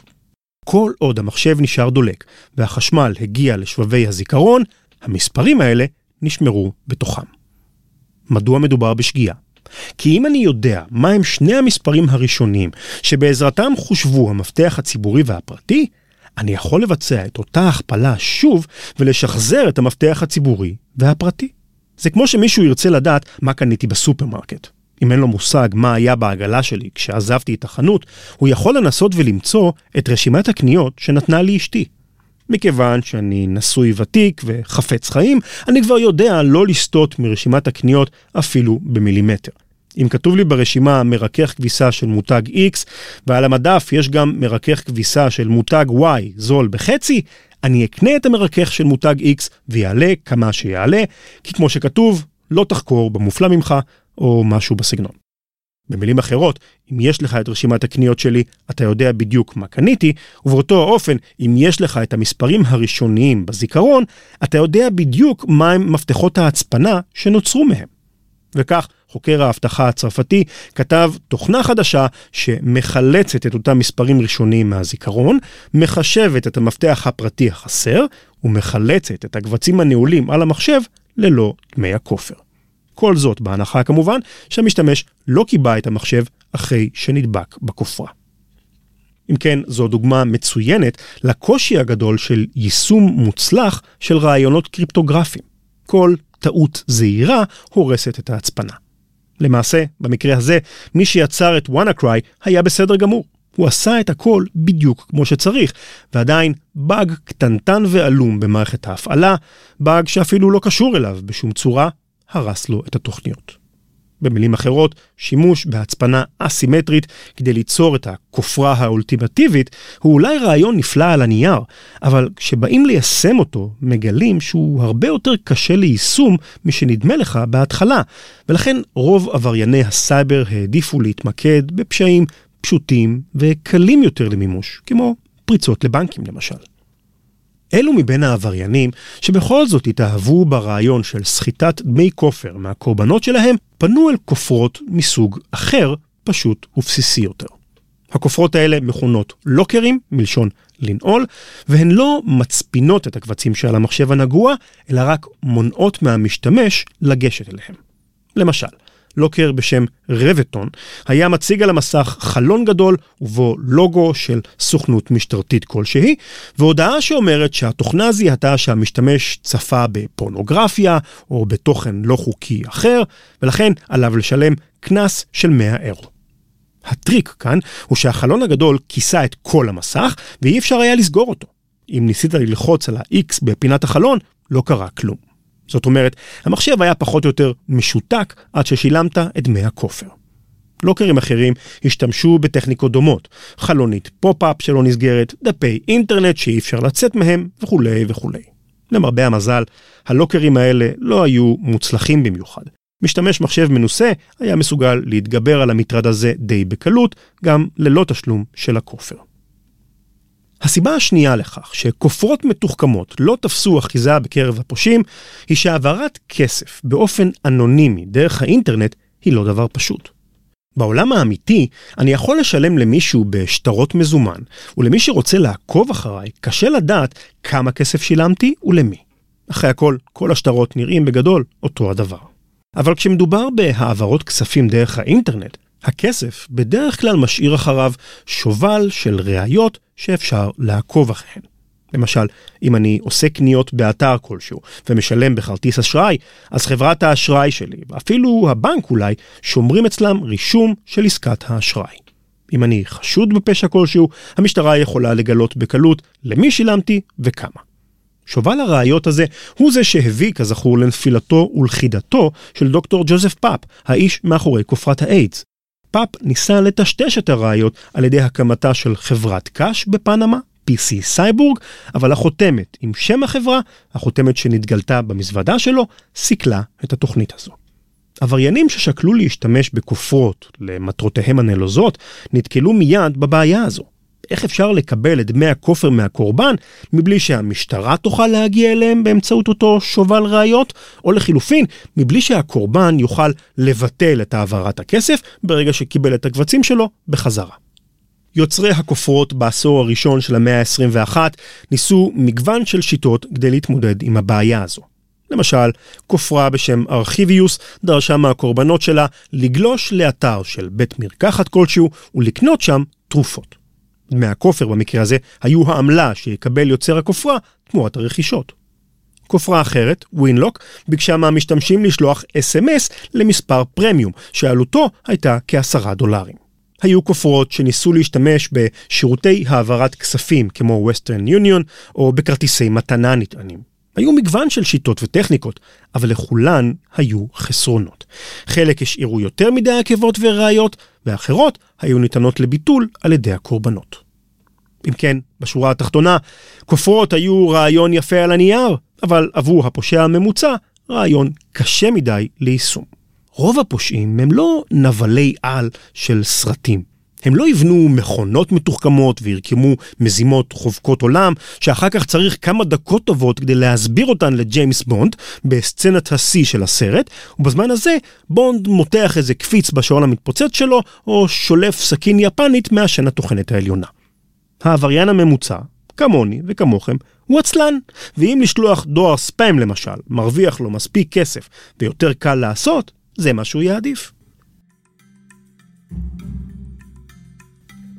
כל עוד המחשב נשאר דולק והחשמל הגיע לשבבי הזיכרון, המספרים האלה נשמרו בתוכם. מדוע מדובר בשגיאה? כי אם אני יודע מהם שני המספרים הראשונים שבעזרתם חושבו המפתח הציבורי והפרטי, אני יכול לבצע את אותה הכפלה שוב ולשחזר את המפתח הציבורי והפרטי. זה כמו שמישהו ירצה לדעת מה קניתי בסופרמרקט. אם אין לו מושג מה היה בעגלה שלי כשעזבתי את החנות, הוא יכול לנסות ולמצוא את רשימת הקניות שנתנה לי אשתי. מכיוון שאני נשוי ותיק וחפץ חיים, אני כבר יודע לא לסטות מרשימת הקניות אפילו במילימטר. אם כתוב לי ברשימה מרכך כביסה של מותג X, ועל המדף יש גם מרכך כביסה של מותג Y זול בחצי, אני אקנה את המרכך של מותג X ויעלה כמה שיעלה, כי כמו שכתוב, לא תחקור במופלא ממך, או משהו בסגנון. במילים אחרות, אם יש לך את רשימת הקניות שלי, אתה יודע בדיוק מה קניתי, ובאותו האופן, אם יש לך את המספרים הראשוניים בזיכרון, אתה יודע בדיוק מהם מפתחות ההצפנה שנוצרו מהם. וכך, חוקר האבטחה הצרפתי כתב תוכנה חדשה שמחלצת את אותם מספרים ראשוניים מהזיכרון, מחשבת את המפתח הפרטי החסר, ומחלצת את הקבצים הנעולים על המחשב ללא דמי הכופר. כל זאת בהנחה כמובן שהמשתמש לא קיבע את המחשב אחרי שנדבק בכופרה. אם כן, זו דוגמה מצוינת לקושי הגדול של יישום מוצלח של רעיונות קריפטוגרפיים. כל טעות זהירה הורסת את ההצפנה. למעשה, במקרה הזה, מי שיצר את WannaCry היה בסדר גמור. הוא עשה את הכל בדיוק כמו שצריך, ועדיין באג קטנטן ועלום במערכת ההפעלה, באג שאפילו לא קשור אליו בשום צורה, הרס לו את התוכניות. במילים אחרות, שימוש בהצפנה אסימטרית כדי ליצור את הכופרה האולטימטיבית הוא אולי רעיון נפלא על הנייר, אבל כשבאים ליישם אותו, מגלים שהוא הרבה יותר קשה ליישום משנדמה לך בהתחלה, ולכן רוב עברייני הסייבר העדיפו להתמקד בפשעים פשוטים וקלים יותר למימוש, כמו פריצות לבנקים למשל. אלו מבין העבריינים שבכל זאת התאהבו ברעיון של סחיטת דמי כופר מהקורבנות שלהם, פנו אל כופרות מסוג אחר, פשוט ובסיסי יותר. הכופרות האלה מכונות לוקרים, מלשון לנעול, והן לא מצפינות את הקבצים שעל המחשב הנגוע, אלא רק מונעות מהמשתמש לגשת אליהם. למשל, לוקר בשם רבטון, היה מציג על המסך חלון גדול ובו לוגו של סוכנות משטרתית כלשהי, והודעה שאומרת שהתוכנה זיהתה שהמשתמש צפה בפורנוגרפיה או בתוכן לא חוקי אחר, ולכן עליו לשלם קנס של 100 אירו. הטריק כאן הוא שהחלון הגדול כיסה את כל המסך ואי אפשר היה לסגור אותו. אם ניסית ללחוץ על ה-X בפינת החלון, לא קרה כלום. זאת אומרת, המחשב היה פחות או יותר משותק עד ששילמת את דמי הכופר. לוקרים אחרים השתמשו בטכניקות דומות, חלונית pop-up שלא נסגרת, דפי אינטרנט שאי אפשר לצאת מהם וכולי וכולי. למרבה המזל, הלוקרים האלה לא היו מוצלחים במיוחד. משתמש מחשב מנוסה היה מסוגל להתגבר על המטרד הזה די בקלות, גם ללא תשלום של הכופר. הסיבה השנייה לכך שכופרות מתוחכמות לא תפסו אחיזה בקרב הפושעים, היא שהעברת כסף באופן אנונימי דרך האינטרנט היא לא דבר פשוט. בעולם האמיתי, אני יכול לשלם למישהו בשטרות מזומן, ולמי שרוצה לעקוב אחריי, קשה לדעת כמה כסף שילמתי ולמי. אחרי הכל, כל השטרות נראים בגדול אותו הדבר. אבל כשמדובר בהעברות כספים דרך האינטרנט, הכסף בדרך כלל משאיר אחריו שובל של ראיות שאפשר לעקוב אחריהן. למשל, אם אני עושה קניות באתר כלשהו ומשלם בכרטיס אשראי, אז חברת האשראי שלי, ואפילו הבנק אולי, שומרים אצלם רישום של עסקת האשראי. אם אני חשוד בפשע כלשהו, המשטרה יכולה לגלות בקלות למי שילמתי וכמה. שובל הראיות הזה הוא זה שהביא, כזכור, לנפילתו ולכידתו של דוקטור ג'וזף פאפ, האיש מאחורי כופרת האיידס. פאפ ניסה לטשטש את הראיות על ידי הקמתה של חברת קש בפנמה, PC סייבורג, אבל החותמת עם שם החברה, החותמת שנתגלתה במזוודה שלו, סיכלה את התוכנית הזו. עבריינים ששקלו להשתמש בכופרות למטרותיהם הנלוזות, נתקלו מיד בבעיה הזו. איך אפשר לקבל את דמי הכופר מהקורבן מבלי שהמשטרה תוכל להגיע אליהם באמצעות אותו שובל ראיות, או לחילופין, מבלי שהקורבן יוכל לבטל את העברת הכסף ברגע שקיבל את הקבצים שלו בחזרה. יוצרי הכופרות בעשור הראשון של המאה ה-21 ניסו מגוון של שיטות כדי להתמודד עם הבעיה הזו. למשל, כופרה בשם ארכיביוס דרשה מהקורבנות שלה לגלוש לאתר של בית מרקחת כלשהו ולקנות שם תרופות. דמי הכופר במקרה הזה היו העמלה שיקבל יוצר הכופרה תמורת הרכישות. כופרה אחרת, ווינלוק, ביקשה מהמשתמשים לשלוח אס.אם.אס למספר פרמיום, שעלותו הייתה כעשרה דולרים. היו כופרות שניסו להשתמש בשירותי העברת כספים כמו Western Union או בכרטיסי מתנה נטענים. היו מגוון של שיטות וטכניקות, אבל לכולן היו חסרונות. חלק השאירו יותר מדי עקבות וראיות, ואחרות היו ניתנות לביטול על ידי הקורבנות. אם כן, בשורה התחתונה, כופרות היו רעיון יפה על הנייר, אבל עבור הפושע הממוצע, רעיון קשה מדי ליישום. רוב הפושעים הם לא נבלי על של סרטים. הם לא יבנו מכונות מתוחכמות וירקמו מזימות חובקות עולם, שאחר כך צריך כמה דקות טובות כדי להסביר אותן לג'יימס בונד בסצנת השיא של הסרט, ובזמן הזה בונד מותח איזה קפיץ בשעון המתפוצץ שלו, או שולף סכין יפנית מעשן הטוחנת העליונה. העבריין הממוצע, כמוני וכמוכם, הוא עצלן, ואם לשלוח דואר ספאם למשל, מרוויח לו מספיק כסף ויותר קל לעשות, זה מה שהוא יעדיף.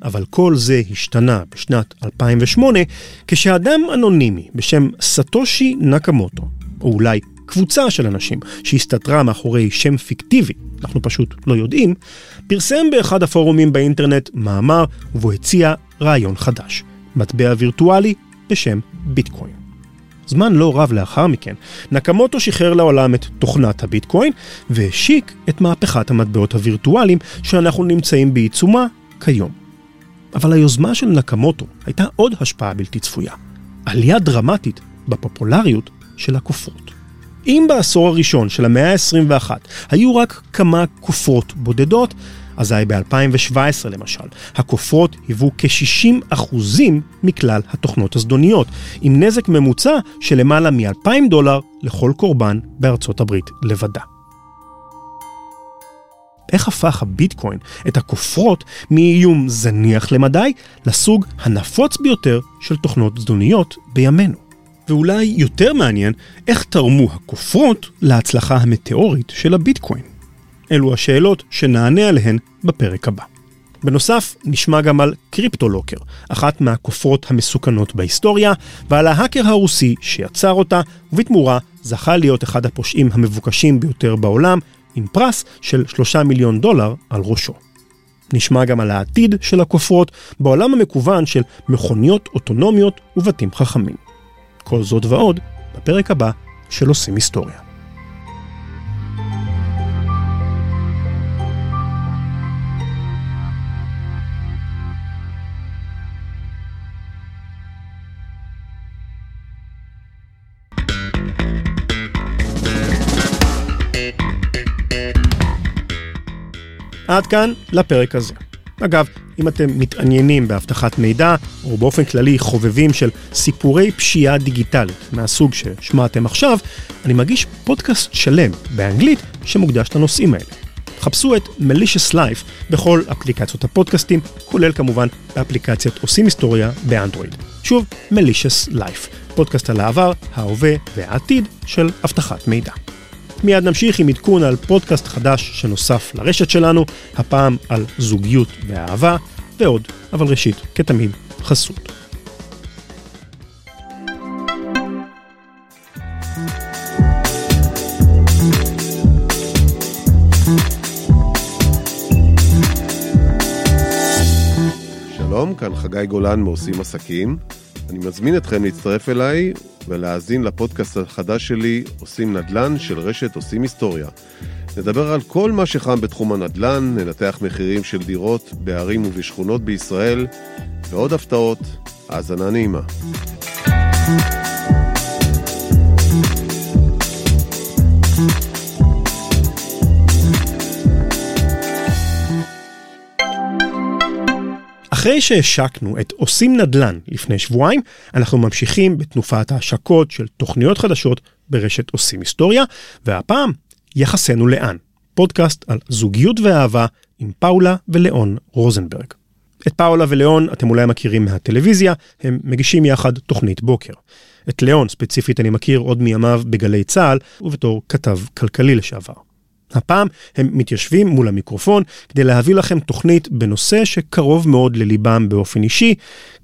אבל כל זה השתנה בשנת 2008, כשאדם אנונימי בשם סטושי נקמוטו, או אולי קבוצה של אנשים שהסתתרה מאחורי שם פיקטיבי, אנחנו פשוט לא יודעים, פרסם באחד הפורומים באינטרנט מאמר ובו הציע רעיון חדש, מטבע וירטואלי בשם ביטקוין. זמן לא רב לאחר מכן, נקמוטו שחרר לעולם את תוכנת הביטקוין והשיק את מהפכת המטבעות הווירטואליים שאנחנו נמצאים בעיצומה כיום. אבל היוזמה של נקמוטו הייתה עוד השפעה בלתי צפויה, עלייה דרמטית בפופולריות של הכופרות. אם בעשור הראשון של המאה ה-21 היו רק כמה כופרות בודדות, אזי ב-2017 למשל, הכופרות היוו כ-60% מכלל התוכנות הזדוניות, עם נזק ממוצע של למעלה מ-2,000 דולר לכל קורבן בארצות הברית לבדה. איך הפך הביטקוין את הכופרות מאיום זניח למדי לסוג הנפוץ ביותר של תוכנות זדוניות בימינו? ואולי יותר מעניין, איך תרמו הכופרות להצלחה המטאורית של הביטקוין? אלו השאלות שנענה עליהן בפרק הבא. בנוסף, נשמע גם על קריפטולוקר, אחת מהכופרות המסוכנות בהיסטוריה, ועל ההאקר הרוסי שיצר אותה, ובתמורה זכה להיות אחד הפושעים המבוקשים ביותר בעולם, עם פרס של שלושה מיליון דולר על ראשו. נשמע גם על העתיד של הכופרות בעולם המקוון של מכוניות אוטונומיות ובתים חכמים. כל זאת ועוד בפרק הבא של עושים היסטוריה. עד כאן לפרק הזה. אגב, אם אתם מתעניינים באבטחת מידע, או באופן כללי חובבים של סיפורי פשיעה דיגיטלית מהסוג ששמעתם עכשיו, אני מגיש פודקאסט שלם באנגלית שמוקדש לנושאים האלה. חפשו את Malicious Life בכל אפליקציות הפודקאסטים, כולל כמובן באפליקציית עושים היסטוריה באנדרואיד. שוב, Malicious Life, פודקאסט על העבר, ההווה והעתיד של אבטחת מידע. מיד נמשיך עם עדכון על פודקאסט חדש שנוסף לרשת שלנו, הפעם על זוגיות ואהבה, ועוד, אבל ראשית, כתמיד, חסות. שלום, כאן חגי גולן מעושים עסקים. אני מזמין אתכם להצטרף אליי ולהאזין לפודקאסט החדש שלי, עושים נדל"ן של רשת עושים היסטוריה. נדבר על כל מה שחם בתחום הנדל"ן, ננתח מחירים של דירות בערים ובשכונות בישראל, ועוד הפתעות, האזנה נעימה. אחרי שהשקנו את עושים נדל"ן לפני שבועיים, אנחנו ממשיכים בתנופת ההשקות של תוכניות חדשות ברשת עושים היסטוריה, והפעם יחסנו לאן, פודקאסט על זוגיות ואהבה עם פאולה ולאון רוזנברג. את פאולה ולאון אתם אולי מכירים מהטלוויזיה, הם מגישים יחד תוכנית בוקר. את לאון ספציפית אני מכיר עוד מימיו בגלי צה"ל ובתור כתב כלכלי לשעבר. הפעם הם מתיישבים מול המיקרופון כדי להביא לכם תוכנית בנושא שקרוב מאוד לליבם באופן אישי,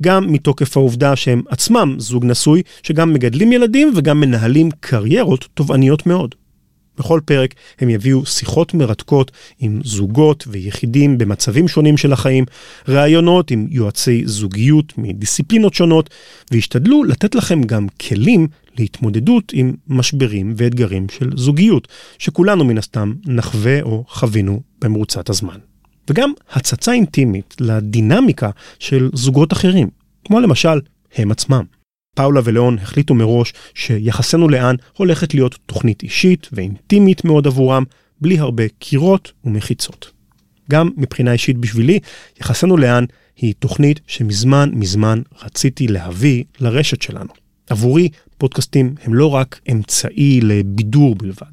גם מתוקף העובדה שהם עצמם זוג נשוי שגם מגדלים ילדים וגם מנהלים קריירות תובעניות מאוד. בכל פרק הם יביאו שיחות מרתקות עם זוגות ויחידים במצבים שונים של החיים, ראיונות עם יועצי זוגיות מדיסציפלינות שונות, וישתדלו לתת לכם גם כלים להתמודדות עם משברים ואתגרים של זוגיות, שכולנו מן הסתם נחווה או חווינו במרוצת הזמן. וגם הצצה אינטימית לדינמיקה של זוגות אחרים, כמו למשל הם עצמם. פאולה ולאון החליטו מראש שיחסנו לאן הולכת להיות תוכנית אישית ואינטימית מאוד עבורם, בלי הרבה קירות ומחיצות. גם מבחינה אישית בשבילי, יחסנו לאן היא תוכנית שמזמן מזמן רציתי להביא לרשת שלנו. עבורי, פודקאסטים הם לא רק אמצעי לבידור בלבד.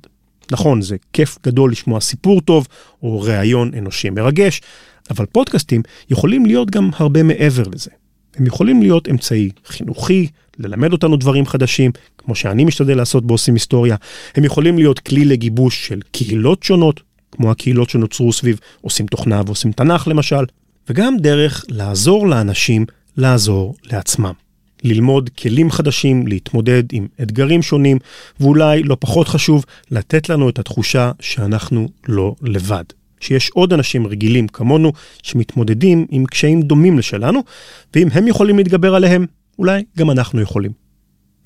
נכון, זה כיף גדול לשמוע סיפור טוב או ראיון אנושי מרגש, אבל פודקאסטים יכולים להיות גם הרבה מעבר לזה. הם יכולים להיות אמצעי חינוכי, ללמד אותנו דברים חדשים, כמו שאני משתדל לעשות בעושים היסטוריה. הם יכולים להיות כלי לגיבוש של קהילות שונות, כמו הקהילות שנוצרו סביב עושים תוכנה ועושים תנ"ך למשל, וגם דרך לעזור לאנשים לעזור לעצמם. ללמוד כלים חדשים, להתמודד עם אתגרים שונים, ואולי לא פחות חשוב, לתת לנו את התחושה שאנחנו לא לבד. שיש עוד אנשים רגילים כמונו שמתמודדים עם קשיים דומים לשלנו, ואם הם יכולים להתגבר עליהם, אולי גם אנחנו יכולים.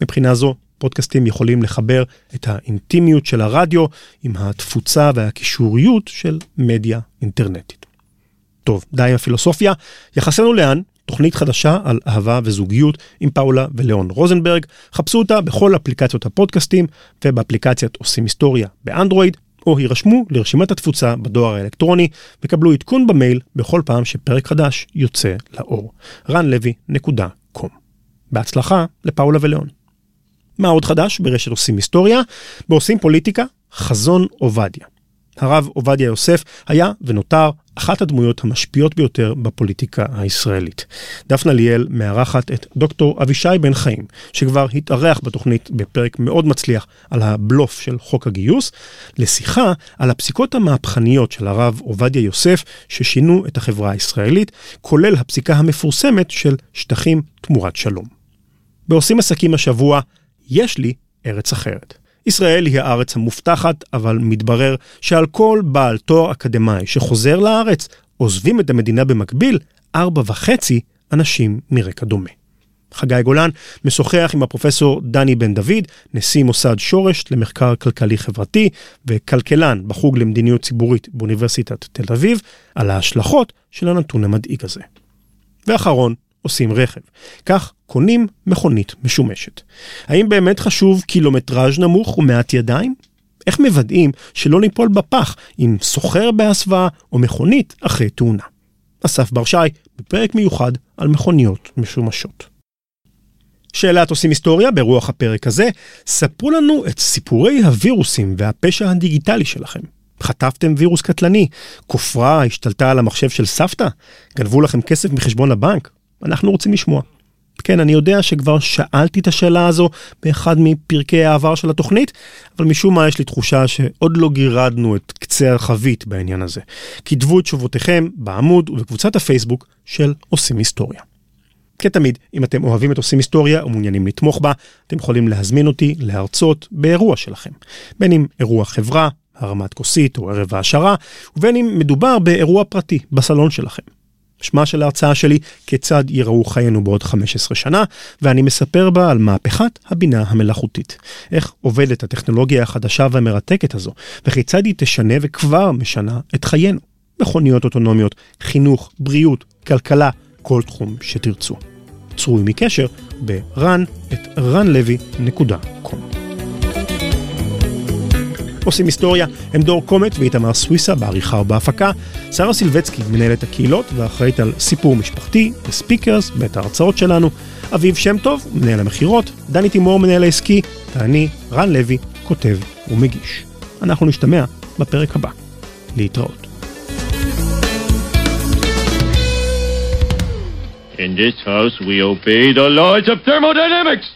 מבחינה זו, פודקאסטים יכולים לחבר את האינטימיות של הרדיו עם התפוצה והקישוריות של מדיה אינטרנטית. טוב, די עם הפילוסופיה, יחסנו לאן? תוכנית חדשה על אהבה וזוגיות עם פאולה וליאון רוזנברג. חפשו אותה בכל אפליקציות הפודקאסטים ובאפליקציית עושים היסטוריה באנדרואיד, או הירשמו לרשימת התפוצה בדואר האלקטרוני וקבלו עדכון במייל בכל פעם שפרק חדש יוצא לאור. ranlevy.com בהצלחה לפאולה וליאון. מה עוד חדש ברשת עושים היסטוריה? בעושים פוליטיקה, חזון עובדיה. הרב עובדיה יוסף היה ונותר אחת הדמויות המשפיעות ביותר בפוליטיקה הישראלית. דפנה ליאל מארחת את דוקטור אבישי בן חיים, שכבר התארח בתוכנית בפרק מאוד מצליח על הבלוף של חוק הגיוס, לשיחה על הפסיקות המהפכניות של הרב עובדיה יוסף, ששינו את החברה הישראלית, כולל הפסיקה המפורסמת של שטחים תמורת שלום. בעושים עסקים השבוע, יש לי ארץ אחרת. ישראל היא הארץ המובטחת, אבל מתברר שעל כל בעל תואר אקדמאי שחוזר לארץ, עוזבים את המדינה במקביל ארבע וחצי אנשים מרקע דומה. חגי גולן משוחח עם הפרופסור דני בן דוד, נשיא מוסד שורש למחקר כלכלי חברתי וכלכלן בחוג למדיניות ציבורית באוניברסיטת תל אביב, על ההשלכות של הנתון המדאיג הזה. ואחרון, עושים רכב. כך קונים מכונית משומשת. האם באמת חשוב קילומטראז' נמוך ומעט ידיים? איך מוודאים שלא ניפול בפח עם סוחר בהסוואה או מכונית אחרי תאונה? אסף בר-שי, בפרק מיוחד על מכוניות משומשות. שאלת עושים היסטוריה ברוח הפרק הזה, ספרו לנו את סיפורי הווירוסים והפשע הדיגיטלי שלכם. חטפתם וירוס קטלני, כופרה השתלטה על המחשב של סבתא, גנבו לכם כסף מחשבון הבנק, אנחנו רוצים לשמוע. כן, אני יודע שכבר שאלתי את השאלה הזו באחד מפרקי העבר של התוכנית, אבל משום מה יש לי תחושה שעוד לא גירדנו את קצה החבית בעניין הזה. כתבו את תשובותיכם בעמוד ובקבוצת הפייסבוק של עושים היסטוריה. כתמיד, אם אתם אוהבים את עושים היסטוריה ומעוניינים לתמוך בה, אתם יכולים להזמין אותי להרצות באירוע שלכם. בין אם אירוע חברה, הרמת כוסית או ערב העשרה, ובין אם מדובר באירוע פרטי בסלון שלכם. שמה של ההרצאה שלי, כיצד ייראו חיינו בעוד 15 שנה, ואני מספר בה על מהפכת הבינה המלאכותית. איך עובדת הטכנולוגיה החדשה והמרתקת הזו, וכיצד היא תשנה וכבר משנה את חיינו. מכוניות אוטונומיות, חינוך, בריאות, כלכלה, כל תחום שתרצו. צרו עמי קשר ב-run את runlevy.com. עושים היסטוריה הם דור קומט ואיתמר סוויסה בעריכה ובהפקה, שרה סילבצקי מנהלת הקהילות ואחראית על סיפור משפחתי וספיקרס בית ההרצאות שלנו, אביב שם טוב מנהל המכירות, דני תימור מנהל העסקי, ואני, רן לוי, כותב ומגיש. אנחנו נשתמע בפרק הבא. להתראות. In this house, we obey the laws of thermodynamics.